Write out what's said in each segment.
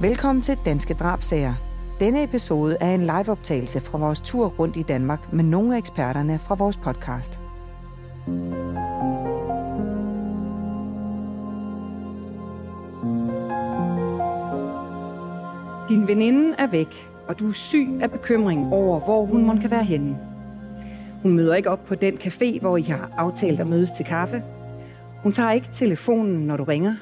Velkommen til Danske Drabsager. Denne episode er en liveoptagelse fra vores tur rundt i Danmark med nogle af eksperterne fra vores podcast. Din veninde er væk, og du er syg af bekymring over, hvor hun må kan være henne. Hun møder ikke op på den café, hvor I har aftalt at mødes til kaffe. Hun tager ikke telefonen, når du ringer.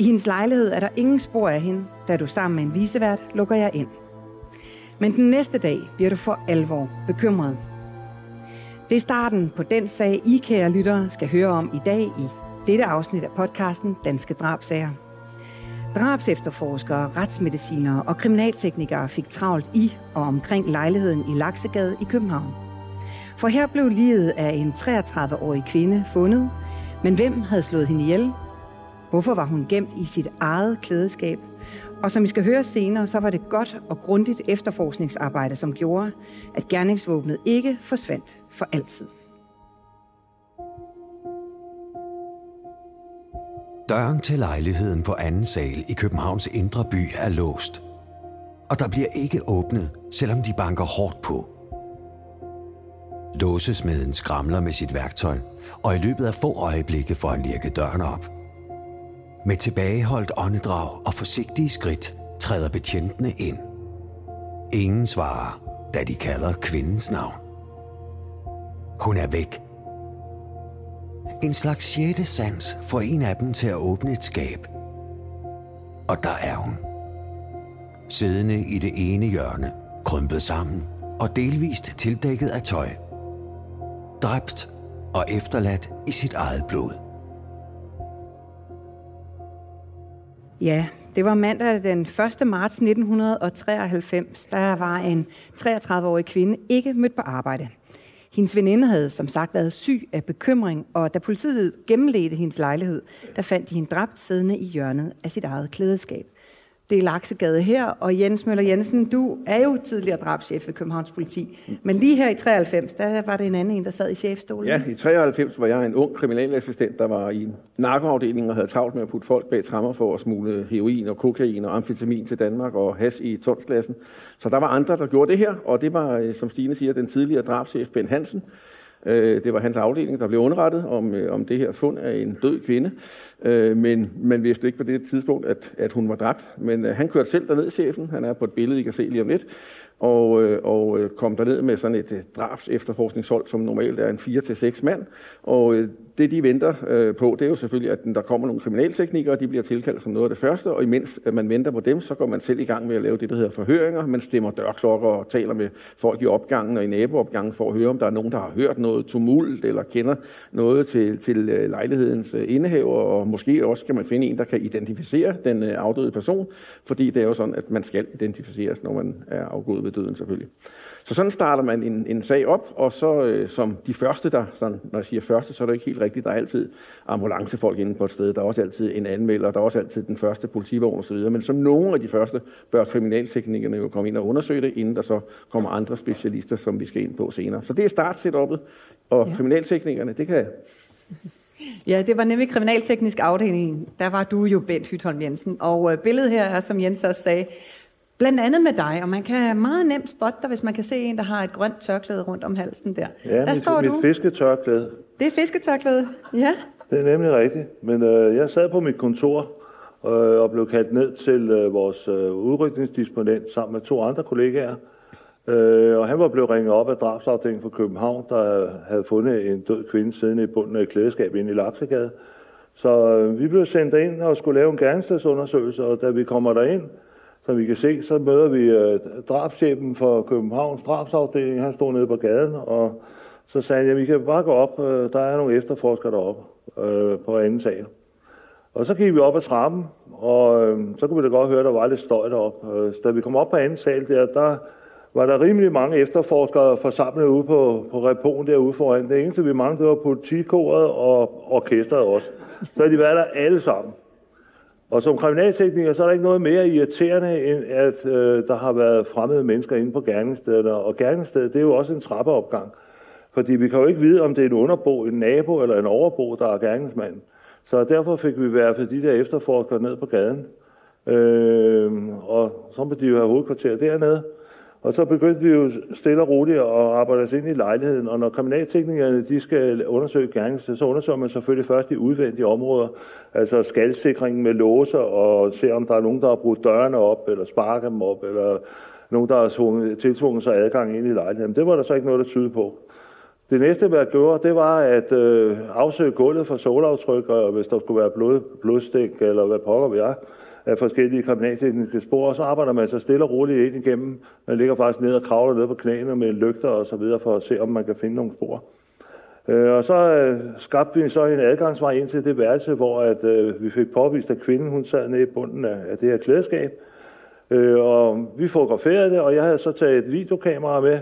I hendes lejlighed er der ingen spor af hende, da du sammen med en visevært lukker jeg ind. Men den næste dag bliver du for alvor bekymret. Det er starten på den sag, I kære lyttere skal høre om i dag i dette afsnit af podcasten Danske Drabsager. Drabsefterforskere, retsmedicinere og kriminalteknikere fik travlt i og omkring lejligheden i Laksegade i København. For her blev livet af en 33-årig kvinde fundet, men hvem havde slået hende ihjel? Hvorfor var hun gemt i sit eget klædeskab? Og som I skal høre senere, så var det godt og grundigt efterforskningsarbejde, som gjorde, at gerningsvåbnet ikke forsvandt for altid. Døren til lejligheden på anden sal i Københavns indre by er låst. Og der bliver ikke åbnet, selvom de banker hårdt på. Låsesmeden skramler med sit værktøj, og i løbet af få øjeblikke får han lirket døren op. Med tilbageholdt åndedrag og forsigtige skridt træder betjentene ind. Ingen svarer, da de kalder kvindens navn. Hun er væk. En slags sjette sans får en af dem til at åbne et skab. Og der er hun. Siddende i det ene hjørne, krympet sammen og delvist tildækket af tøj. Dræbt og efterladt i sit eget blod. Ja, det var mandag den 1. marts 1993. Der var en 33-årig kvinde ikke mødt på arbejde. Hendes veninde havde som sagt været syg af bekymring, og da politiet gennemledte hendes lejlighed, der fandt de hende dræbt siddende i hjørnet af sit eget klædeskab det er Laksegade her, og Jens Møller Jensen, du er jo tidligere drabschef ved Københavns Politi, men lige her i 93, der var det en anden en, der sad i chefstolen. Ja, i 93 var jeg en ung kriminalassistent, der var i en narkoafdeling og havde travlt med at putte folk bag trammer for at smule heroin og kokain og amfetamin til Danmark og has i tonsklassen. Så der var andre, der gjorde det her, og det var, øh, som Stine siger, den tidligere drabschef Ben Hansen, Øh, det var hans afdeling, der blev underrettet om, øh, om det her fund af en død kvinde. Øh, men man vidste ikke på det tidspunkt, at, at hun var dræbt. Men øh, han kørte selv derned, chefen. Han er på et billede, I kan se lige om lidt. Og, øh, og øh, kom derned med sådan et drabs efterforskningshold, som normalt er en 4-6 mand. Og det, de venter øh, på, det er jo selvfølgelig, at der kommer nogle kriminalteknikere, de bliver tilkaldt som noget af det første, og imens at man venter på dem, så går man selv i gang med at lave det, der hedder forhøringer. Man stemmer dørklokker og taler med folk i opgangen og i naboopgangen for at høre, om der er nogen, der har hørt noget tumult eller kender noget til, til øh, lejlighedens øh, indehaver, og måske også kan man finde en, der kan identificere den afdøde person, fordi det er jo sådan, at man skal identificeres, når man er afgået ved døden selvfølgelig. Så sådan starter man en, en sag op, og så øh, som de første, der, sådan, når jeg siger første, så er det ikke helt rigtigt, der er altid ambulancefolk inde på et sted, der er også altid en anmelder, der er også altid den første politivogn osv., men som nogle af de første bør kriminalteknikerne jo komme ind og undersøge det, inden der så kommer andre specialister, som vi skal ind på senere. Så det er startsetupet, og ja. kriminalteknikerne, det kan Ja, det var nemlig kriminalteknisk afdeling. Der var du jo Bent Hytholm Jensen. Og øh, billedet her er, som Jens også sagde, Blandt andet med dig, og man kan meget nemt spotte dig, hvis man kan se en, der har et grønt tørklæde rundt om halsen der. Ja, der mit, står mit du. fisketørklæde. Det er fisketørklæde, ja. Det er nemlig rigtigt. Men øh, jeg sad på mit kontor øh, og blev kaldt ned til øh, vores øh, udrykningsdisponent sammen med to andre kollegaer. Øh, og han var blevet ringet op af drabsafdelingen fra København, der havde fundet en død kvinde siddende i bunden af et klædeskab inde i Laksegade. Så øh, vi blev sendt ind og skulle lave en gerningsstedsundersøgelse, og da vi kommer derind, som vi kan se, så møder vi uh, drabschefen for Københavns drabsafdeling. Han stod nede på gaden, og så sagde han, at vi kan bare gå op. Øh, der er nogle efterforskere deroppe øh, på anden sal. Og så gik vi op ad trappen, og så kunne vi da godt høre, at der var lidt støj deroppe. Så da vi kom op på anden sal der, der var der rimelig mange efterforskere forsamlet ude på, på reponen derude foran. Det eneste, vi manglede, det var politikoret og orkestret også. Så de var der alle sammen. Og som kriminaltekniker, så er der ikke noget mere irriterende, end at øh, der har været fremmede mennesker inde på gerningsstederne. Og gerningsstedet, det er jo også en trappeopgang. Fordi vi kan jo ikke vide, om det er en underbo, en nabo eller en overbo, der er gerningsmanden. Så derfor fik vi værfet de der efterforskere ned på gaden. Øh, og så må de jo have hovedkvarter dernede. Og så begyndte vi jo stille og roligt at arbejde os ind i lejligheden, og når kriminalteknikerne de skal undersøge gerningssted, så undersøger man selvfølgelig først de udvendige områder, altså skalsikringen med låser, og se om der er nogen, der har brudt dørene op, eller sparket dem op, eller nogen, der har tiltvunget sig adgang ind i lejligheden. Det var der så ikke noget, der tyde på. Det næste, jeg gjorde, det var at øh, afsøge gulvet for solaftryk, og hvis der skulle være blod, blodstik, eller hvad pokker vi er, af forskellige kriminaltekniske spor, og så arbejder man så stille og roligt ind igennem. Man ligger faktisk ned og kravler ned på knæene med lygter og så videre, for at se, om man kan finde nogle spor. Øh, og så øh, skabte vi så en adgangsvej ind til det værelse, hvor at, øh, vi fik påvist, at kvinden hun sad nede i bunden af, af det her klædeskab. Øh, og vi fotograferede det, og jeg havde så taget et videokamera med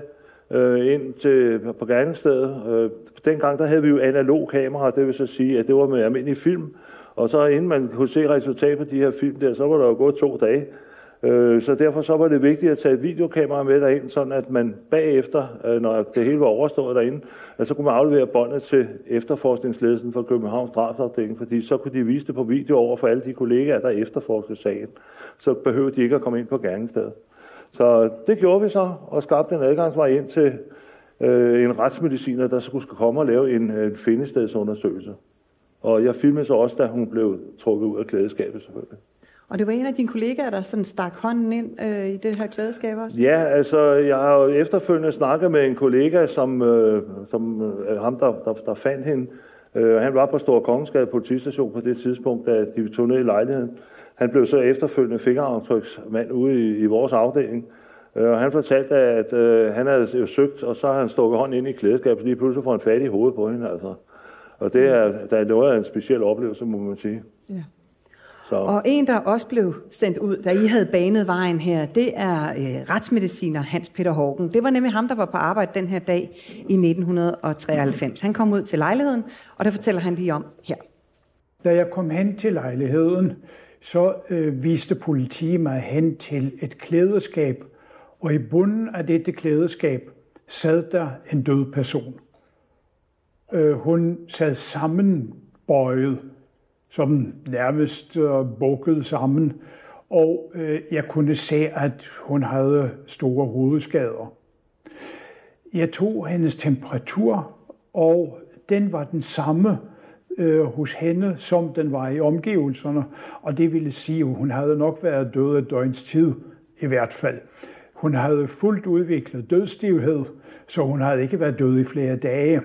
øh, ind til, på gerningsstedet. Øh, dengang der havde vi jo analog kamera, det vil så sige, at det var med almindelig film, og så inden man kunne se resultatet på de her film der, så var der jo gået to dage. Øh, så derfor så var det vigtigt at tage et videokamera med derind, sådan at man bagefter, øh, når det hele var overstået derinde, så kunne man aflevere båndet til efterforskningsledelsen for Københavns drabsafdeling, fordi så kunne de vise det på video over for alle de kollegaer, der efterforskede sagen. Så behøvede de ikke at komme ind på gerningsstedet. Så det gjorde vi så, og skabte en adgangsvej ind til øh, en retsmediciner, der skulle komme og lave en, en findestedsundersøgelse. Og jeg filmede så også, da hun blev trukket ud af klædeskabet selvfølgelig. Og det var en af dine kollegaer, der sådan stak hånden ind øh, i det her klædeskab også? Ja, altså jeg har jo efterfølgende snakket med en kollega, som, øh, som øh, ham, der, der, der fandt hende. Øh, han var på Stor Kongensgade politistation på det tidspunkt, da de tog ned i lejligheden. Han blev så efterfølgende fingeraftryksmand ude i, i vores afdeling. Øh, og han fortalte, at øh, han havde jo søgt, og så har han stukket hånden ind i klædeskabet, fordi pludselig får en fat i hovedet på hende. Altså. Og det er, der er noget af en speciel oplevelse, må man sige. Ja. Så. Og en, der også blev sendt ud, da I havde banet vejen her, det er øh, retsmediciner Hans Peter Hågen. Det var nemlig ham, der var på arbejde den her dag i 1993. Han kom ud til lejligheden, og der fortæller han lige om her. Da jeg kom hen til lejligheden, så øh, viste politiet mig hen til et klædeskab, og i bunden af dette klædeskab sad der en død person. Øh, hun sad sammenbøjet, som nærmest øh, bukket sammen, og øh, jeg kunne se, at hun havde store hovedskader. Jeg tog hendes temperatur, og den var den samme øh, hos hende, som den var i omgivelserne, og det ville sige, at hun havde nok været død af døgns tid i hvert fald. Hun havde fuldt udviklet dødstivhed, så hun havde ikke været død i flere dage.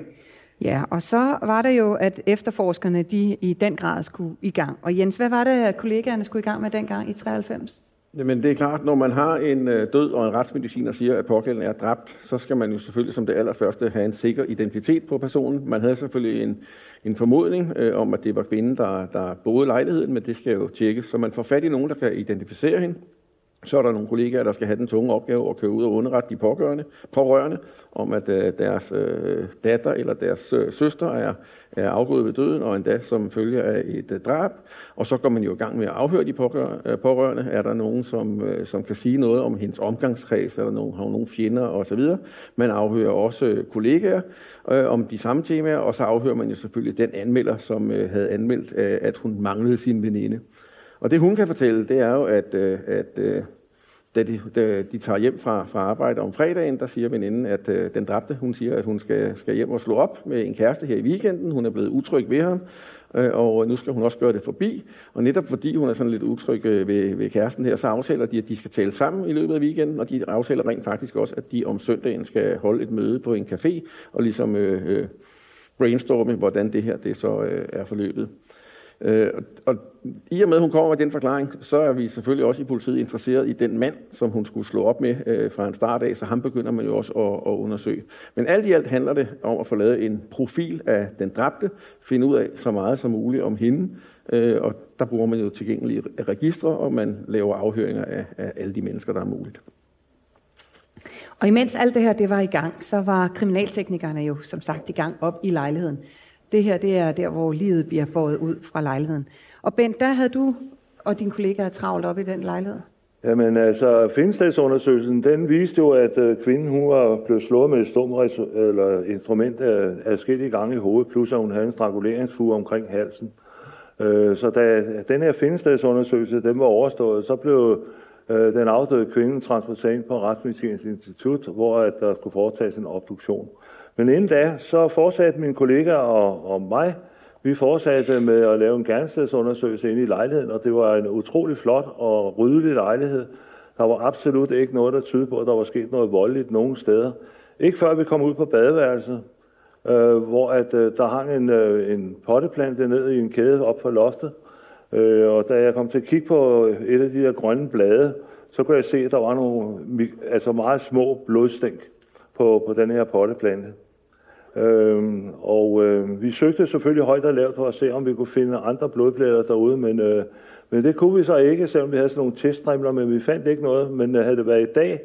Ja, og så var det jo, at efterforskerne de i den grad skulle i gang. Og Jens, hvad var det, at kollegaerne skulle i gang med dengang i 93? Men det er klart, når man har en øh, død og en retsmediciner siger, at pågældende er dræbt, så skal man jo selvfølgelig som det allerførste have en sikker identitet på personen. Man havde selvfølgelig en, en formodning øh, om, at det var kvinden, der, der boede lejligheden, men det skal jo tjekkes, så man får fat i nogen, der kan identificere hende. Så er der nogle kollegaer, der skal have den tunge opgave at køre ud og underrette de pågørende, pårørende om, at øh, deres øh, datter eller deres øh, søster er, er afgået ved døden, og endda som følge af et øh, drab. Og så går man jo i gang med at afhøre de øh, pårørende. Er der nogen, som, øh, som kan sige noget om hendes omgangskreds, er der nogen, har nogen fjender osv. Man afhører også kollegaer øh, om de samme temaer, og så afhører man jo selvfølgelig den anmelder, som øh, havde anmeldt, øh, at hun manglede sin veninde. Og det hun kan fortælle, det er jo, at, øh, at øh, da de, da de tager hjem fra, fra arbejde om fredagen, der siger veninden, at øh, den dræbte, hun siger, at hun skal, skal hjem og slå op med en kæreste her i weekenden. Hun er blevet utryg ved ham, øh, og nu skal hun også gøre det forbi. Og netop fordi hun er sådan lidt utryg øh, ved, ved kæresten her, så aftaler de, at de skal tale sammen i løbet af weekenden, og de aftaler rent faktisk også, at de om søndagen skal holde et møde på en café, og ligesom øh, øh brainstorme, hvordan det her det så øh, er forløbet. Øh, og i og med, at hun kommer med den forklaring, så er vi selvfølgelig også i politiet interesseret i den mand, som hun skulle slå op med øh, fra en start af, så ham begynder man jo også at, at undersøge. Men alt i alt handler det om at få lavet en profil af den dræbte, finde ud af så meget som muligt om hende, øh, og der bruger man jo tilgængelige registre, og man laver afhøringer af, af alle de mennesker, der er muligt. Og imens alt det her det var i gang, så var kriminalteknikerne jo som sagt i gang op i lejligheden. Det her, det er der, hvor livet bliver båret ud fra lejligheden. Og Bent, der havde du og dine kollegaer travlt op i den lejlighed. Jamen altså, Finstadsundersøgelsen, den viste jo, at øh, kvinden hun var blevet slået med et stum eller instrument af, af i gange i hovedet, plus at hun havde en stranguleringsfuge omkring halsen. Øh, så da den her Finstadsundersøgelse den var overstået, så blev øh, den afdøde kvinde transporteret ind på Retsmedicinsk Institut, hvor at der skulle foretages en obduktion. Men inden da, så fortsatte mine kollegaer og, og mig, vi fortsatte med at lave en gerningsstedsundersøgelse inde i lejligheden, og det var en utrolig flot og ryddelig lejlighed. Der var absolut ikke noget, der tydede på, at der var sket noget voldeligt nogen steder. Ikke før vi kom ud på badeværelset, øh, hvor at, øh, der hang en, øh, en potteplante ned i en kæde op for loftet. Øh, og da jeg kom til at kigge på et af de der grønne blade, så kunne jeg se, at der var nogle altså meget små blodstænk på, på den her potteplante. Øhm, og øh, vi søgte selvfølgelig højt og lavt for at se, om vi kunne finde andre blodplader derude, men, øh, men det kunne vi så ikke, selvom vi havde sådan nogle teststrimler, men vi fandt ikke noget. Men øh, havde det været i dag,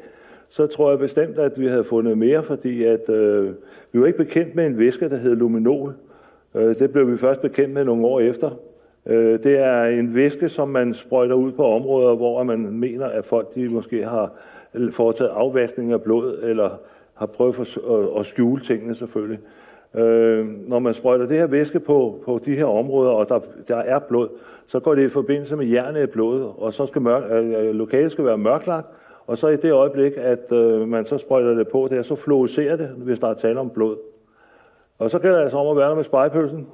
så tror jeg bestemt, at vi havde fundet mere, fordi at, øh, vi var ikke bekendt med en væske, der hed luminol. Øh, det blev vi først bekendt med nogle år efter. Øh, det er en væske, som man sprøjter ud på områder, hvor man mener, at folk de måske har foretaget afvaskning af blod, eller har prøvet at, at skjule tingene selvfølgelig. Øh, når man sprøjter det her væske på, på de her områder, og der, der er blod, så går det i forbindelse med hjernet i blodet, og så skal mørk, øh, øh, lokalet skal være mørklagt, og så i det øjeblik, at øh, man så sprøjter det på der, så fluorescerer det, hvis der er tale om blod. Og så gælder det altså om at være der med spejpølsen,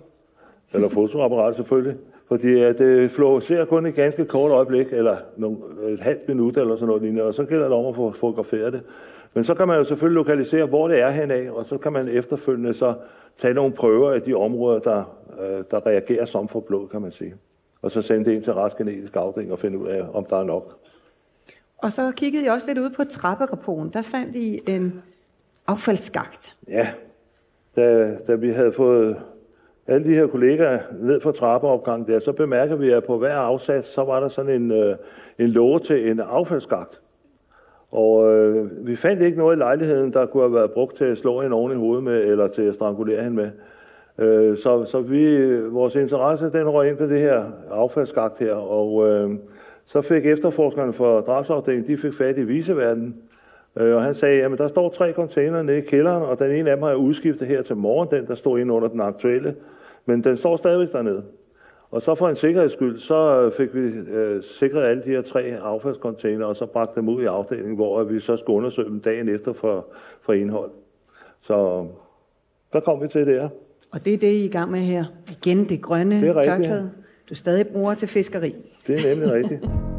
eller fotoapparat selvfølgelig, fordi at det fluorescerer kun et ganske kort øjeblik, eller nogle, et halvt minut eller sådan noget lignende, og så gælder det om at få fotograferet det. Men så kan man jo selvfølgelig lokalisere, hvor det er henad, og så kan man efterfølgende så tage nogle prøver af de områder, der, øh, der reagerer som for blod, kan man sige. Og så sende det ind til retsgenetisk afdeling og finde ud af, om der er nok. Og så kiggede jeg også lidt ud på trapperaponen. Der fandt I en affaldsskagt. Ja, da, da vi havde fået alle de her kollegaer ned på trappeopgangen der, så bemærker vi, at på hver afsats, så var der sådan en, øh, en låge til en affaldsskagt. Og øh, vi fandt ikke noget i lejligheden, der kunne have været brugt til at slå hende oven i hovedet med, eller til at strangulere hende med. Øh, så så vi, vores interesse, den røg ind på det her affaldsskagt her, og øh, så fik efterforskerne for drabsafdelingen, de fik fat i viseverden, øh, og han sagde, at der står tre container nede i kælderen, og den ene af dem har jeg udskiftet her til morgen, den der står inde under den aktuelle, men den står stadigvæk dernede. Og så for en sikkerheds skyld, så fik vi øh, sikret alle de her tre affaldskontainer, og så bragt dem ud i afdelingen, hvor vi så skulle undersøge dem dagen efter for, for indhold. Så der kom vi til det her. Og det er det, I er i gang med her. Igen det grønne det tørklæde, du stadig bruger til fiskeri. Det er nemlig rigtigt.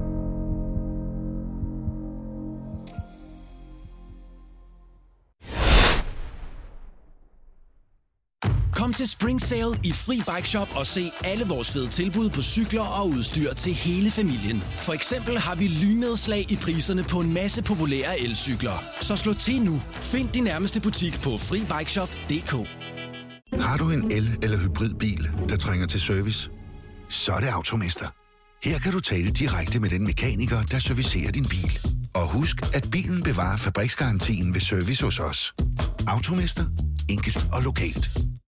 til Spring Sale i Fri Bike Shop og se alle vores fede tilbud på cykler og udstyr til hele familien. For eksempel har vi lynedslag i priserne på en masse populære elcykler. Så slå til nu. Find din nærmeste butik på FriBikeShop.dk Har du en el- eller hybridbil, der trænger til service? Så er det Automester. Her kan du tale direkte med den mekaniker, der servicerer din bil. Og husk, at bilen bevarer fabriksgarantien ved service hos os. Automester. Enkelt og lokalt.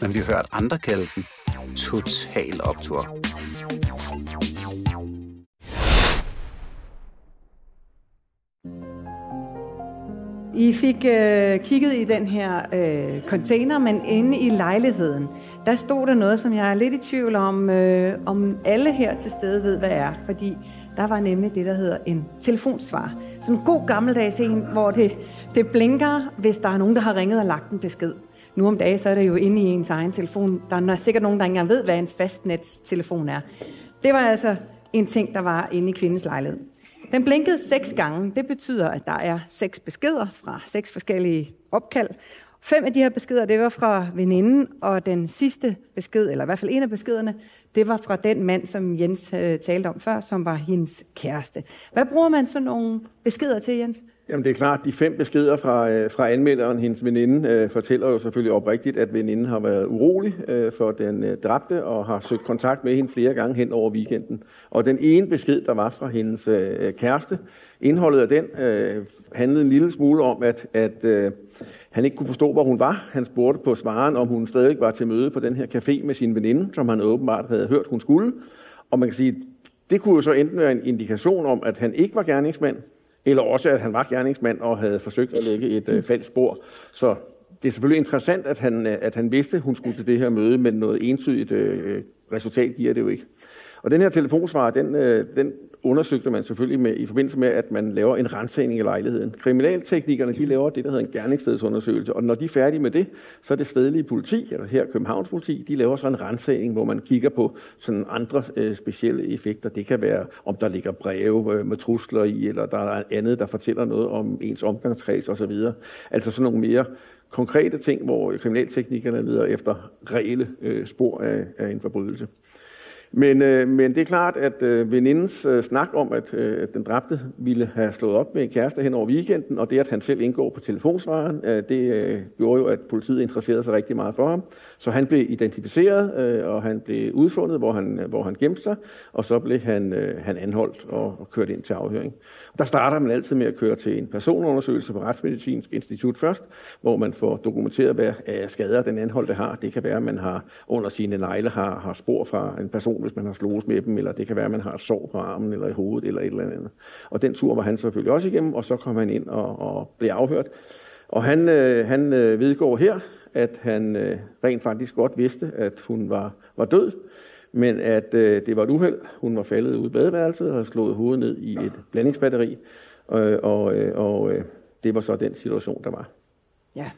men vi har hørt andre kalde den Total optur. I fik øh, kigget i den her øh, container, men inde i lejligheden, der stod der noget, som jeg er lidt i tvivl om, øh, om alle her til stede ved, hvad er. Fordi der var nemlig det, der hedder en telefonsvar. Sådan en god gammeldags en, hvor det, det blinker, hvis der er nogen, der har ringet og lagt en besked. Nu om dagen, så er det jo inde i ens egen telefon. Der er sikkert nogen, der ikke engang ved, hvad en fastnetstelefon er. Det var altså en ting, der var inde i kvindens lejlighed. Den blinkede seks gange. Det betyder, at der er seks beskeder fra seks forskellige opkald. Fem af de her beskeder, det var fra veninden, og den sidste besked, eller i hvert fald en af beskederne, det var fra den mand, som Jens øh, talte om før, som var hendes kæreste. Hvad bruger man så nogle beskeder til, Jens? Jamen det er klart, de fem beskeder fra, øh, fra anmelderen, hendes veninde, øh, fortæller jo selvfølgelig oprigtigt, at veninden har været urolig øh, for den øh, dræbte og har søgt kontakt med hende flere gange hen over weekenden. Og den ene besked, der var fra hendes øh, øh, kæreste, indholdet af den øh, handlede en lille smule om, at, at øh, han ikke kunne forstå, hvor hun var. Han spurgte på svaren, om hun stadig var til møde på den her café med sin veninde, som han åbenbart havde hørt, hun skulle. Og man kan sige, det kunne jo så enten være en indikation om, at han ikke var gerningsmand, eller også at han var gerningsmand og havde forsøgt at lægge et øh, falsk spor. Så det er selvfølgelig interessant, at han, øh, at han vidste, at hun skulle til det her møde, men noget entydigt øh, resultat giver det jo ikke. Og den her telefonsvar, den, øh, den undersøgte man selvfølgelig med, i forbindelse med, at man laver en rensning i lejligheden. Kriminalteknikerne de laver det, der hedder en gerningsstedsundersøgelse, og når de er færdige med det, så er det stedlige politi, eller her Københavns politi, de laver så en rensning, hvor man kigger på sådan andre øh, specielle effekter. Det kan være, om der ligger breve øh, med trusler i, eller der er andet, der fortæller noget om ens omgangskreds osv. Altså sådan nogle mere konkrete ting, hvor kriminalteknikerne leder efter reelle øh, spor af, af en forbrydelse. Men, øh, men det er klart, at øh, venindens øh, snak om, at øh, den dræbte ville have slået op med en kæreste hen over weekenden, og det, at han selv indgår på telefonsvaren, øh, det øh, gjorde jo, at politiet interesserede sig rigtig meget for ham. Så han blev identificeret, øh, og han blev udfundet, hvor han, øh, hvor han gemte sig, og så blev han, øh, han anholdt og, og kørt ind til afhøring. Der starter man altid med at køre til en personundersøgelse på Retsmedicinsk Institut først, hvor man får dokumenteret, hvad øh, skader den anholdte har. Det kan være, at man har under sine negle har, har spor fra en person, hvis man har slået med dem, eller det kan være, at man har et sår på armen eller i hovedet eller et eller andet. Og den tur var han selvfølgelig også igennem, og så kom han ind og, og blev afhørt. Og han, øh, han øh, vedgår her, at han øh, rent faktisk godt vidste, at hun var, var død, men at øh, det var et uheld. Hun var faldet ud i badeværelset og slået hovedet ned i et blandingsbatteri, øh, og, øh, og øh, det var så den situation, der var. Ja,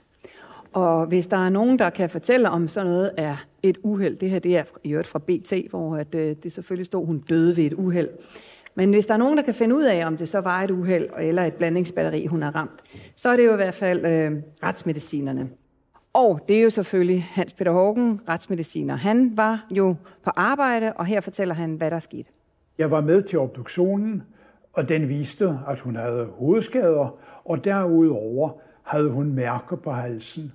og hvis der er nogen, der kan fortælle om sådan noget er et uheld, det her det er i øvrigt fra BT, hvor at, øh, det selvfølgelig stod, hun døde ved et uheld. Men hvis der er nogen, der kan finde ud af, om det så var et uheld eller et blandingsbatteri, hun har ramt, så er det jo i hvert fald øh, retsmedicinerne. Og det er jo selvfølgelig Hans Peter Hågen, retsmediciner. Han var jo på arbejde, og her fortæller han, hvad der er sket. Jeg var med til obduktionen, og den viste, at hun havde hovedskader, og derudover havde hun mærker på halsen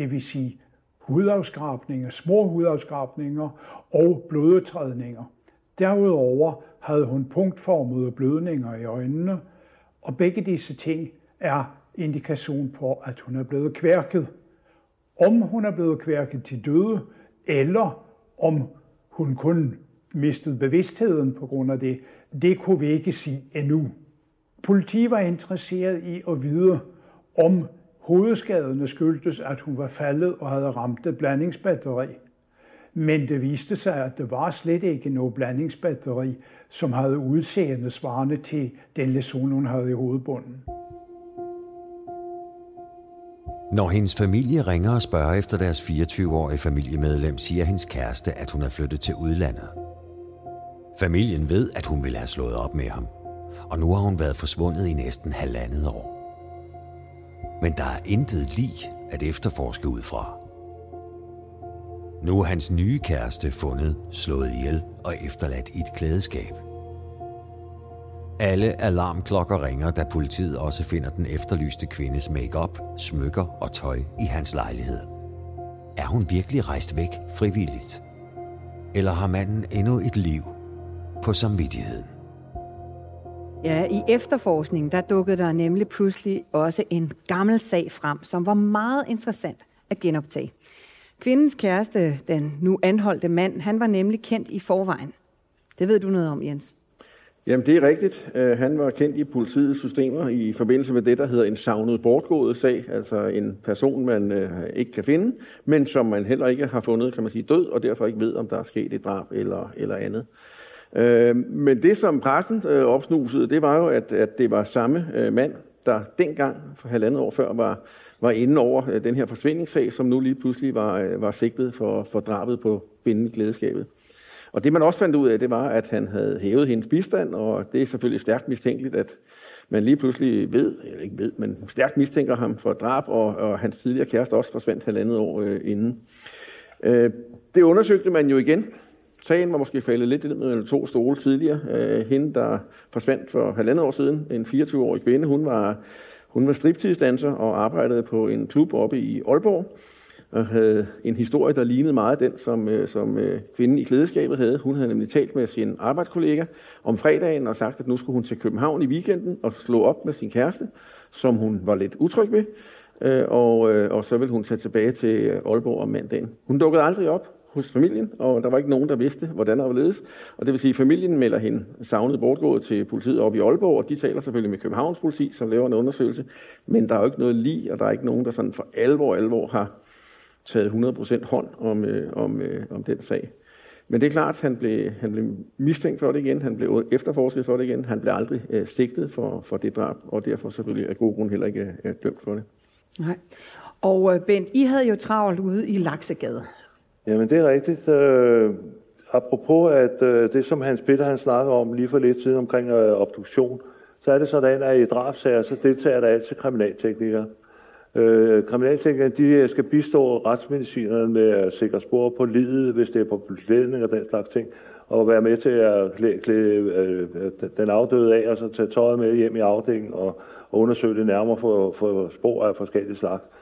det vil sige hudafskrabninger, små hudafskrabninger og blodtrædninger. Derudover havde hun punktformede blødninger i øjnene, og begge disse ting er indikation på, at hun er blevet kværket. Om hun er blevet kværket til døde, eller om hun kun mistede bevidstheden på grund af det, det kunne vi ikke sige endnu. Politiet var interesseret i at vide, om Hovedskaderne skyldtes, at hun var faldet og havde ramt et blandingsbatteri. Men det viste sig, at det var slet ikke noget blandingsbatteri, som havde udseende svarende til den lesion, hun havde i hovedbunden. Når hendes familie ringer og spørger efter deres 24-årige familiemedlem, siger hendes kæreste, at hun er flyttet til udlandet. Familien ved, at hun ville have slået op med ham, og nu har hun været forsvundet i næsten halvandet år men der er intet lig at efterforske ud fra. Nu er hans nye kæreste fundet, slået ihjel og efterladt i et klædeskab. Alle alarmklokker ringer, da politiet også finder den efterlyste kvindes makeup, smykker og tøj i hans lejlighed. Er hun virkelig rejst væk frivilligt? Eller har manden endnu et liv på samvittigheden? Ja, i efterforskningen, der dukkede der nemlig pludselig også en gammel sag frem, som var meget interessant at genoptage. Kvindens kæreste, den nu anholdte mand, han var nemlig kendt i forvejen. Det ved du noget om, Jens? Jamen, det er rigtigt. Øh, han var kendt i politiets systemer i forbindelse med det, der hedder en savnet bortgået sag, altså en person, man øh, ikke kan finde, men som man heller ikke har fundet, kan man sige, død, og derfor ikke ved, om der er sket et drab eller, eller andet. Øh, men det, som pressen øh, opsnusede, det var jo, at, at det var samme øh, mand, der dengang, for halvandet år før, var, var inde over øh, den her forsvindingssag, som nu lige pludselig var, øh, var sigtet for, for drabet på kvinden glædeskabet. Og det man også fandt ud af, det var, at han havde hævet hendes bistand, og det er selvfølgelig stærkt mistænkeligt, at man lige pludselig ved, eller ikke ved, men stærkt mistænker ham for drab, og, og hans tidligere kæreste også forsvandt halvandet år øh, inden. Øh, det undersøgte man jo igen, Sagen var måske faldet lidt ned mellem to stole tidligere. Øh, hende, der forsvandt for halvandet år siden, en 24-årig kvinde, hun var, hun var striptidsdanser og arbejdede på en klub oppe i Aalborg og havde en historie, der lignede meget den, som, øh, som øh, kvinden i klædeskabet havde. Hun havde nemlig talt med sin arbejdskollega om fredagen og sagt, at nu skulle hun til København i weekenden og slå op med sin kæreste, som hun var lidt utryg ved. Øh, og, og så ville hun tage tilbage til Aalborg om mandagen. Hun dukkede aldrig op hos familien, og der var ikke nogen, der vidste, hvordan der var ledes. Og det vil sige, at familien melder hende savnet bortgået til politiet op i Aalborg, og de taler selvfølgelig med Københavns politi, som laver en undersøgelse. Men der er jo ikke noget lige, og der er ikke nogen, der sådan for alvor, alvor har taget 100% hånd om, øh, om, øh, om den sag. Men det er klart, at han blev, han blev mistænkt for det igen, han blev efterforsket for det igen, han blev aldrig øh, sigtet for, for det drab, og derfor selvfølgelig af god grund heller ikke øh, dømt for det. Nej. Og øh, Bent, I havde jo travlt ude i Laksegade. Jamen det er rigtigt. Øh, apropos at øh, det, som Hans Peter han snakker om lige for lidt siden omkring øh, obduktion, så er det sådan, at i drabsager, så deltager der altid kriminalteknikere. Øh, kriminalteknikerne de øh, skal bistå retsmedicinerne med at sikre spor på livet, hvis det er på beklædning og den slags ting, og være med til at klæde, klæde øh, den afdøde af, og så tage tøjet med hjem i afdelingen og, og undersøge det nærmere for, for spor af forskellige slags. Øh,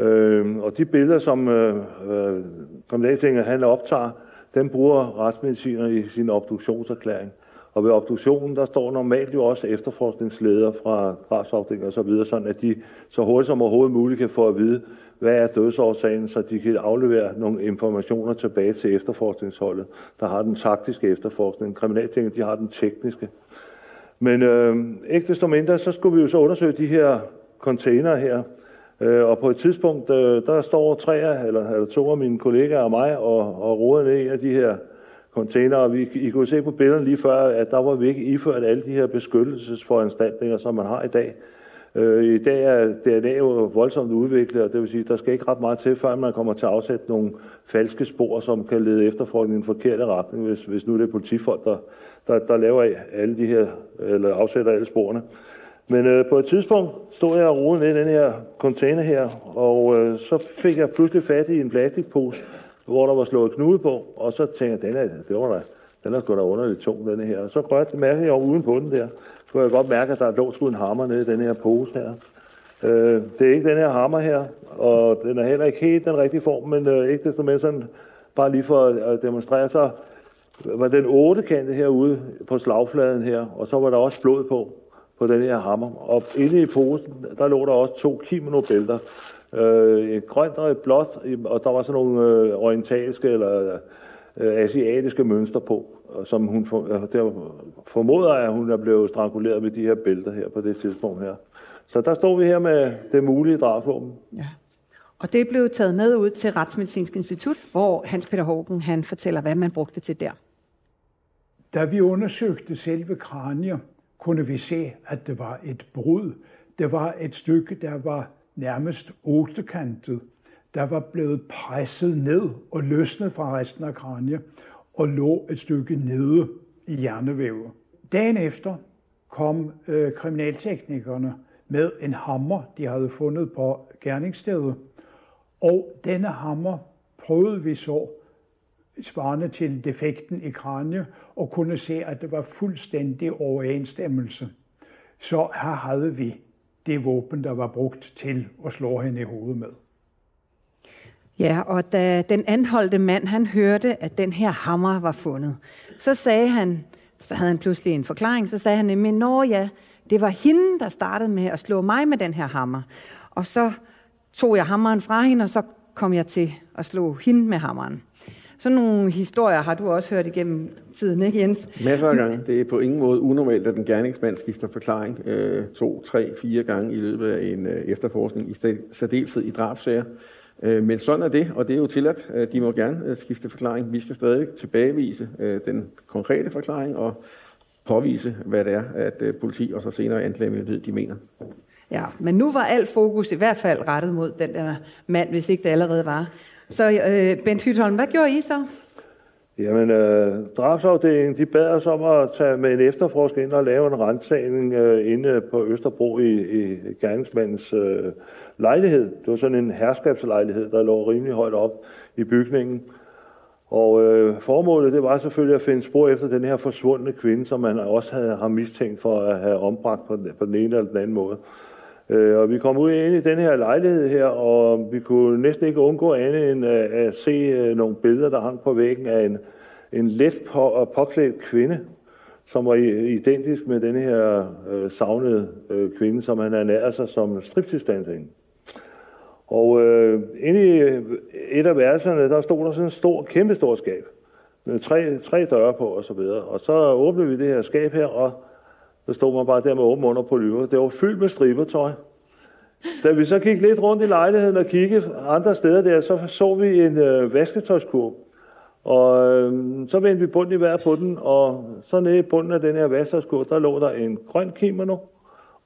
Øh, og de billeder, som øh, øh kriminaltinget han optager, dem bruger retsmediciner i sin obduktionserklæring. Og ved obduktionen, der står normalt jo også efterforskningsledere fra drabsafdelingen og så videre, sådan at de så hurtigt som overhovedet muligt kan få at vide, hvad er dødsårsagen, så de kan aflevere nogle informationer tilbage til efterforskningsholdet, der har den taktiske efterforskning. Kriminaltinget, de har den tekniske. Men øh, ikke desto mindre, så skulle vi jo så undersøge de her container her. Øh, og på et tidspunkt, øh, der står tre eller, eller to af mine kollegaer og mig og, og roder ned i af de her containere. Vi, I kunne se på billederne lige før, at der var vi ikke iført alle de her beskyttelsesforanstaltninger, som man har i dag. Øh, I dag er DNA jo voldsomt udviklet, og det vil sige, at der skal ikke ret meget til, før man kommer til at afsætte nogle falske spor, som kan lede efterforskningen i en forkert retning, hvis, hvis nu det er politifolk, der, der, der laver alle de her, eller afsætter alle sporene. Men øh, på et tidspunkt stod jeg og rodede ned i den her container her, og øh, så fik jeg pludselig fat i en plastikpose, hvor der var slået knude på, og så tænkte jeg, den er, det var der, den er sgu da underligt tung, den her. Og så rørte det mærke jeg uden på den der. Så kunne jeg godt mærke, at der lå sgu en hammer nede i den her pose her. Øh, det er ikke den her hammer her, og den er heller ikke helt den rigtige form, men øh, ikke desto mere sådan, bare lige for at demonstrere, så var den ottekante herude på slagfladen her, og så var der også blod på, på den her hammer. Og inde i posen, der lå der også to kimono-bælter øh, et grønt og et blåt, og der var sådan nogle øh, orientalske eller øh, asiatiske mønstre på, som hun for, øh, der formoder, at hun er blevet stranguleret med de her bælter her på det tidspunkt her. Så der står vi her med det mulige drabsvåben. Ja. Og det blev taget med ud til Retsmedicinsk Institut, hvor Hans Peter Hågen han fortæller, hvad man brugte til der. Da vi undersøgte selve kranier, kunne vi se, at det var et brud. Det var et stykke, der var nærmest ottekantet, der var blevet presset ned og løsnet fra resten af kraniet og lå et stykke nede i hjernevævet. Dagen efter kom øh, kriminalteknikerne med en hammer, de havde fundet på gerningsstedet. Og denne hammer prøvede vi så svarende til defekten i kraniet, og kunne se, at det var fuldstændig overensstemmelse. Så her havde vi det våben, der var brugt til at slå hende i hovedet med. Ja, og da den anholdte mand, han hørte, at den her hammer var fundet, så sagde han, så havde han pludselig en forklaring, så sagde han nemlig, nå ja, det var hende, der startede med at slå mig med den her hammer. Og så tog jeg hammeren fra hende, og så kom jeg til at slå hende med hammeren. Sådan nogle historier har du også hørt igennem tiden, ikke Jens? Masser af gange. Det er på ingen måde unormalt, at en gerningsmand skifter forklaring øh, to, tre, fire gange i løbet af en øh, efterforskning, i særdeleshed i drabsager. Øh, men sådan er det, og det er jo tilladt. De må gerne øh, skifte forklaring. Vi skal stadig tilbagevise øh, den konkrete forklaring og påvise, hvad det er, at øh, politi og så senere anklagemyndighed, de mener. Ja, men nu var alt fokus i hvert fald rettet mod den der mand, hvis ikke det allerede var. Så øh, Bent Hytholm, hvad gjorde I så? Jamen, øh, drabsafdelingen, de bad os om at tage med en efterforsker ind og lave en rensagning øh, inde på Østerbro i, i gerningsmandens øh, lejlighed. Det var sådan en herskabslejlighed, der lå rimelig højt op i bygningen. Og øh, formålet det var selvfølgelig at finde spor efter den her forsvundne kvinde, som man også havde, har mistænkt for at have ombragt på den, på den ene eller den anden måde. Øh, Øh, og vi kom ud ind i den her lejlighed her, og vi kunne næsten ikke undgå andet end at, at se øh, nogle billeder, der hang på væggen af en, en let på, påklædt kvinde, som var identisk med den her øh, savnede øh, kvinde, som han ernærede sig som striptease Og øh, inde i et af værelserne, der stod der sådan en stor, kæmpe stor skab, med tre, tre døre på og så videre. Og så åbnede vi det her skab her, og så stod man bare der med åben under på lyver. Det var fyldt med stribertøj. Da vi så gik lidt rundt i lejligheden og kiggede andre steder der, så så vi en øh, vasketøjskurv. Og øh, så vendte vi bunden i hver på den, og så nede i bunden af den her vasketøjskurv, der lå der en grøn kimono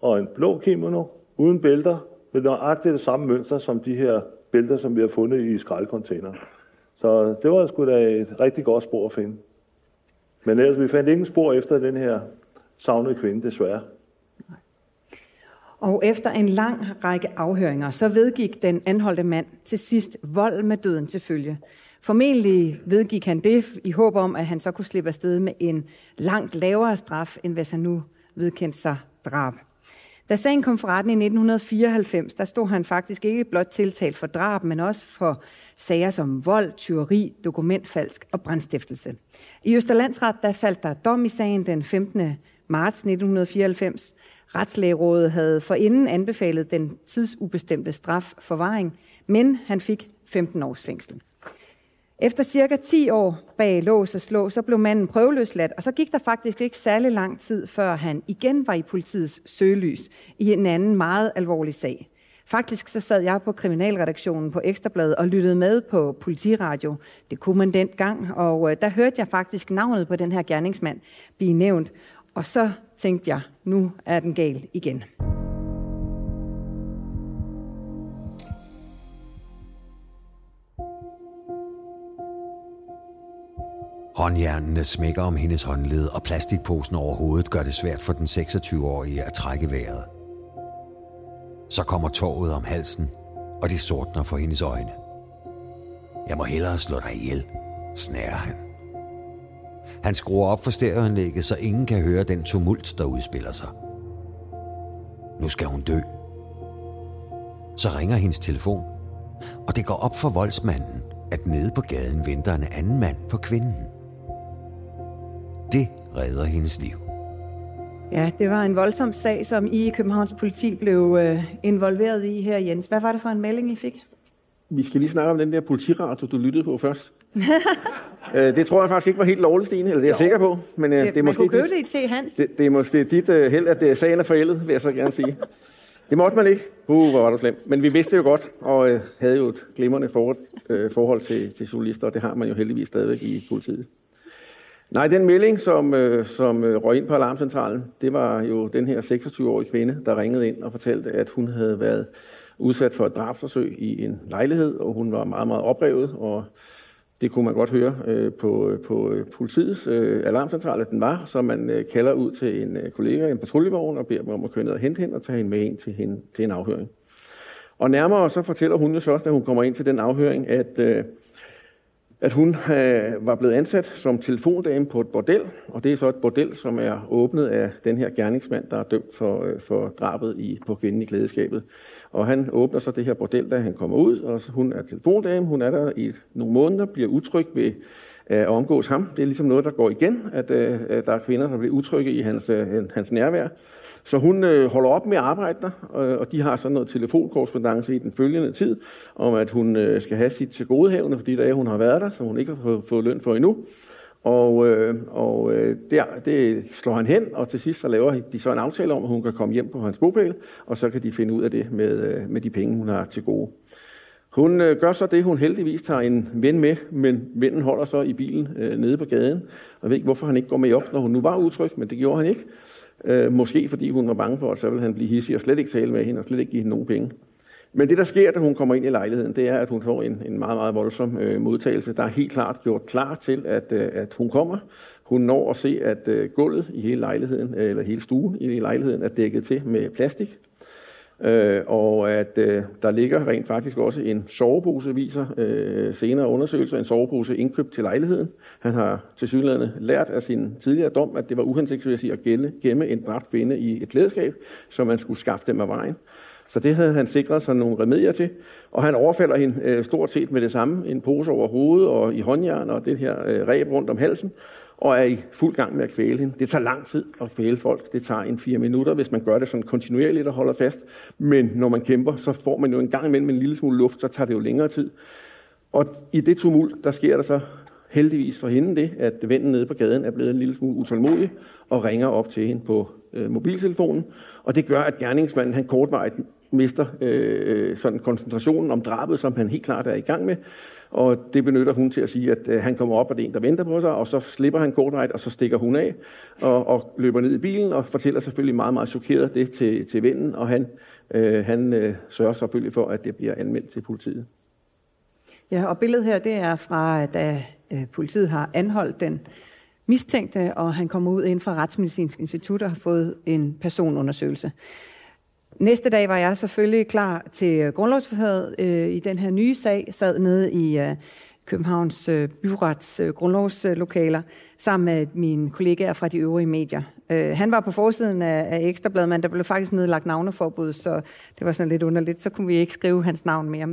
og en blå kimono uden bælter, med nøjagtigt det samme mønster som de her bælter, som vi har fundet i skraldcontainer. Så det var sgu da et rigtig godt spor at finde. Men ellers, vi fandt ingen spor efter den her savnede kvinde, desværre. Og efter en lang række afhøringer, så vedgik den anholdte mand til sidst vold med døden til følge. Formentlig vedgik han det i håb om, at han så kunne slippe afsted med en langt lavere straf, end hvis han nu vedkendte sig drab. Da sagen kom for retten i 1994, der stod han faktisk ikke blot tiltalt for drab, men også for sager som vold, tyveri, dokumentfalsk og brandstiftelse. I Østerlandsret der faldt der dom i sagen den 15 marts 1994. Retslægerådet havde forinden anbefalet den tidsubestemte straf forvaring, men han fik 15 års fængsel. Efter cirka 10 år bag lås og slå, så blev manden prøveløsladt, og så gik der faktisk ikke særlig lang tid, før han igen var i politiets søgelys i en anden meget alvorlig sag. Faktisk så sad jeg på kriminalredaktionen på Ekstrabladet og lyttede med på politiradio. Det kunne man dengang, og øh, der hørte jeg faktisk navnet på den her gerningsmand blive nævnt. Og så tænkte jeg, nu er den gal igen. Håndjernene smækker om hendes håndled, og plastikposen over hovedet gør det svært for den 26-årige at trække vejret. Så kommer tåret om halsen, og det sortner for hendes øjne. Jeg må hellere slå dig ihjel, snærer han. Han skruer op for stereoanlægget, så ingen kan høre den tumult, der udspiller sig. Nu skal hun dø. Så ringer hendes telefon, og det går op for voldsmanden, at nede på gaden venter en anden mand på kvinden. Det redder hendes liv. Ja, det var en voldsom sag, som I Københavns politi blev øh, involveret i her, Jens. Hvad var det for en melding, I fik? Vi skal lige snakke om den der politiradio, du lyttede på først. Øh, det tror jeg faktisk ikke var helt lovligt, Stine, eller det er jeg sikker på. Men, øh, det, det er måske dit, det i Hans. Det, det er måske dit uh, held, at det er sagen er forældet, vil jeg så gerne sige. Det måtte man ikke. Uh, hvor var det slemt. Men vi vidste jo godt, og øh, havde jo et glimrende forhold, øh, forhold til, til journalister, og det har man jo heldigvis stadigvæk i politiet. Nej, den melding, som, øh, som øh, røg ind på alarmcentralen, det var jo den her 26-årige kvinde, der ringede ind og fortalte, at hun havde været udsat for et drabsforsøg i en lejlighed, og hun var meget, meget oprevet, og det kunne man godt høre øh, på, øh, på øh, politiets øh, alarmcentral, at den var, så man øh, kalder ud til en øh, kollega, en patruljevogn, og beder dem om at køre ned og hente hende og tage hende med ind til, hende, til en afhøring. Og nærmere så fortæller hun jo så, da hun kommer ind til den afhøring, at øh, at hun øh, var blevet ansat som telefondame på et bordel, og det er så et bordel, som er åbnet af den her gerningsmand, der er dømt for, øh, for drabet i, på kvinden i klædeskabet. Og han åbner så det her bordel, da han kommer ud, og hun er telefondame, hun er der i nogle måneder, bliver utryg ved øh, at omgås ham. Det er ligesom noget, der går igen, at øh, der er kvinder, der bliver utrygge i hans, øh, hans nærvær. Så hun øh, holder op med at arbejde der, øh, og de har sådan noget telefonkorrespondence i den følgende tid, om at hun øh, skal have sit til godehavende, fordi der er, hun har været der, som hun ikke har fået, fået løn for endnu. Og, øh, og øh, der, det slår han hen, og til sidst så laver de så en aftale om, at hun kan komme hjem på hans bopæl, og så kan de finde ud af det med, øh, med de penge, hun har til gode. Hun øh, gør så det, hun heldigvis tager en ven med, men vennen holder så i bilen øh, nede på gaden. Jeg ved ikke, hvorfor han ikke går med op, når hun nu var utryg, men det gjorde han ikke. Øh, måske fordi hun var bange for, at så ville han blive hissig og slet ikke tale med hende og slet ikke give hende nogen penge. Men det, der sker, da hun kommer ind i lejligheden, det er, at hun får en, en meget, meget voldsom øh, modtagelse. Der er helt klart gjort klar til, at, øh, at hun kommer. Hun når at se, at øh, gulvet i hele lejligheden, øh, eller hele stuen i lejligheden, er dækket til med plastik. Øh, og at øh, der ligger rent faktisk også en sovepose, viser øh, senere undersøgelser, en sovepose indkøbt til lejligheden. Han har til synligheden lært af sin tidligere dom, at det var uhensigtsmæssigt at gælde, gemme en dræbt kvinde i et klædeskab, så man skulle skaffe dem af vejen. Så det havde han sikret sig nogle remedier til. Og han overfalder hende øh, stort set med det samme. En pose over hovedet og i håndjern og det her øh, ræb rundt om halsen. Og er i fuld gang med at kvæle hende. Det tager lang tid at kvæle folk. Det tager en fire minutter, hvis man gør det sådan kontinuerligt og holder fast. Men når man kæmper, så får man jo en gang imellem en lille smule luft, så tager det jo længere tid. Og i det tumult, der sker der så heldigvis for hende det, at vennen nede på gaden er blevet en lille smule utålmodig og ringer op til hende på øh, mobiltelefonen. Og det gør, at gerningsmanden han kortvarigt mister øh, øh, sådan koncentrationen om drabet, som han helt klart er i gang med. Og det benytter hun til at sige, at øh, han kommer op, og det er en, der venter på sig, og så slipper han kortvarigt, og så stikker hun af og, og løber ned i bilen og fortæller selvfølgelig meget, meget chokeret det til, til vennen, og han, øh, han øh, sørger selvfølgelig for, at det bliver anmeldt til politiet. Ja, og billedet her, det er fra, da øh, politiet har anholdt den mistænkte, og han kommer ud ind fra Retsmedicinsk Institut og har fået en personundersøgelse. Næste dag var jeg selvfølgelig klar til grundlovsforhøret øh, i den her nye sag, sad nede i øh, Københavns øh, byrets øh, grundlovslokaler sammen med mine kollegaer fra de øvrige medier. Øh, han var på forsiden af, af Ekstrabladet, men der blev faktisk nedlagt navneforbud, så det var sådan lidt underligt. Så kunne vi ikke skrive hans navn mere.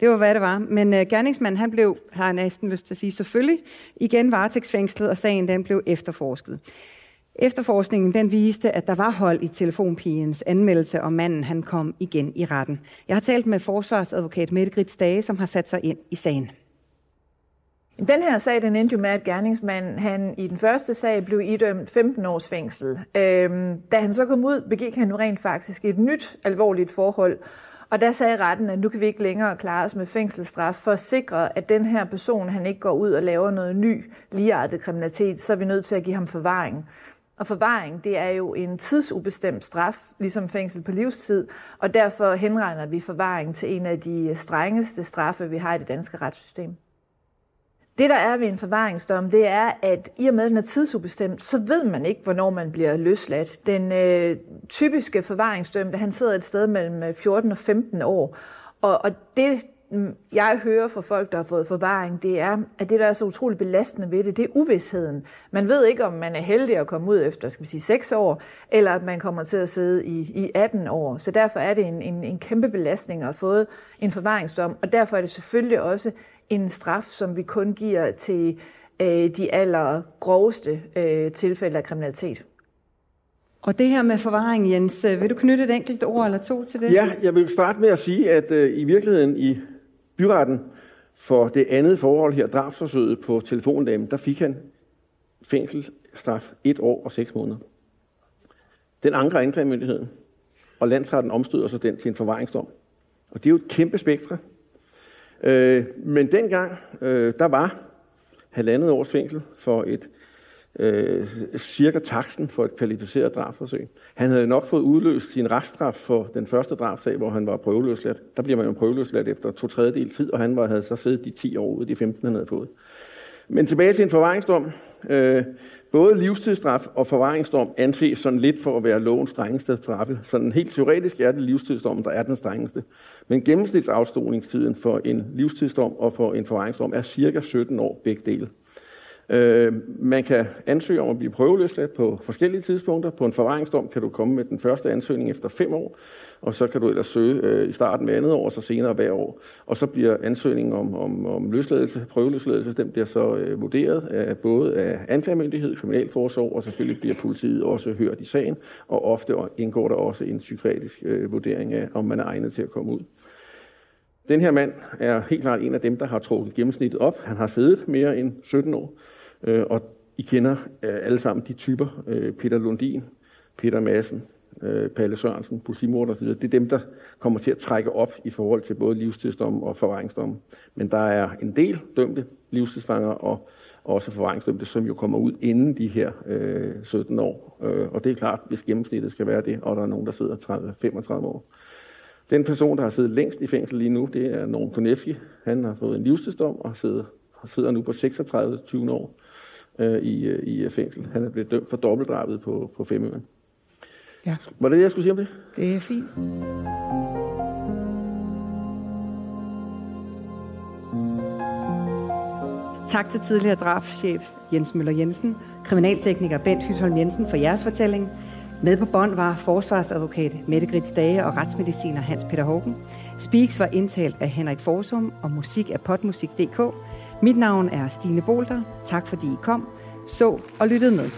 Det var, hvad det var. Men øh, gerningsmanden, han blev, har jeg næsten lyst til at sige, selvfølgelig igen varetægtsfængslet, og sagen den blev efterforsket. Efterforskningen den viste, at der var hold i telefonpigens anmeldelse, og manden han kom igen i retten. Jeg har talt med forsvarsadvokat Mette Grits Dage, som har sat sig ind i sagen. Den her sag, den endte jo med, at gerningsmanden han i den første sag blev idømt 15 års fængsel. Øhm, da han så kom ud, begik han nu rent faktisk et nyt alvorligt forhold. Og der sagde retten, at nu kan vi ikke længere klare os med fængselsstraf for at sikre, at den her person han ikke går ud og laver noget ny, ligeartet kriminalitet, så er vi nødt til at give ham forvaring. Og forvaring, det er jo en tidsubestemt straf, ligesom fængsel på livstid, og derfor henregner vi forvaring til en af de strengeste straffe, vi har i det danske retssystem. Det, der er ved en forvaringsdom, det er, at i og med, at den er tidsubestemt, så ved man ikke, hvornår man bliver løsladt. Den øh, typiske forvaringsdømte, han sidder et sted mellem øh, 14 og 15 år. Og, og det, jeg hører fra folk, der har fået forvaring, det er, at det, der er så utroligt belastende ved det, det er uvidsheden. Man ved ikke, om man er heldig at komme ud efter, skal vi sige, 6 år, eller at man kommer til at sidde i, i 18 år. Så derfor er det en, en, en kæmpe belastning at have fået en forvaringsdom, og derfor er det selvfølgelig også en straf, som vi kun giver til øh, de allergroveste øh, tilfælde af kriminalitet. Og det her med forvaring, Jens, øh, vil du knytte et enkelt ord eller to til det? Ja, jeg vil starte med at sige, at øh, i virkeligheden i byretten for det andet forhold her, drabsforsøget på telefondamen, der fik han fængselsstraf et år og seks måneder. Den anker anklagemyndigheden, og landsretten omstøder så den til en forvaringsdom. Og det er jo et kæmpe spektre. Øh, men dengang, øh, der var halvandet års fængsel for et øh, cirka taksten for et kvalificeret drabsforsøg. Han havde nok fået udløst sin reststraf for den første drabsag, hvor han var prøveløsladt. Der bliver man jo prøveløsladt efter to tredjedel tid, og han var, havde så siddet de 10 år ud af de 15, han havde fået. Men tilbage til en forvaringsdom. Øh, både livstidsstraf og forvaringsdom anses sådan lidt for at være lovens strengeste straffe. Sådan helt teoretisk er det livstidsdom, der er den strengeste. Men gennemsnitsafstolingstiden for en livstidsdom og for en forvaringsdom er cirka 17 år begge dele. Øh, man kan ansøge om at blive prøveløsladt på forskellige tidspunkter. På en forvaringsdom kan du komme med den første ansøgning efter fem år, og så kan du ellers søge øh, i starten med andet år, og så senere hver år. Og så bliver ansøgningen om, om, om løsladelse, prøveløsladelse, den bliver så øh, vurderet af både af anklagemyndighed, kriminalforsorg, og selvfølgelig bliver politiet også hørt i sagen, og ofte indgår der også en psykiatrisk øh, vurdering af, om man er egnet til at komme ud. Den her mand er helt klart en af dem, der har trukket gennemsnittet op. Han har siddet mere end 17 år. Øh, og I kender øh, alle sammen de typer. Øh, Peter Lundin, Peter Madsen, øh, Palle Sørensen, politimorder osv. Det er dem, der kommer til at trække op i forhold til både livstidsdom og forvaringsdom. Men der er en del dømte livstidsfanger og også forvaringsdømte, som jo kommer ud inden de her øh, 17 år. Øh, og det er klart, hvis gennemsnittet skal være det, og der er nogen, der sidder 30, 35 år. Den person, der har siddet længst i fængsel lige nu, det er Norm Konefi. Han har fået en livstidsdom og sidder, sidder nu på 36 20 år øh, i, øh, i fængsel. Han er blevet dømt for dobbeltdrabet på, på Femøen. Ja. Var det det, jeg skulle sige om det? Det er fint. Tak til tidligere drabschef Jens Møller Jensen, kriminaltekniker Bent Hytholm Jensen for jeres fortælling. Med på bånd var forsvarsadvokat Mette Grits Dage og retsmediciner Hans Peter Hågen. Speaks var indtalt af Henrik Forsum og musik af potmusik.dk. Mit navn er Stine Bolter. Tak fordi I kom, så og lyttede med.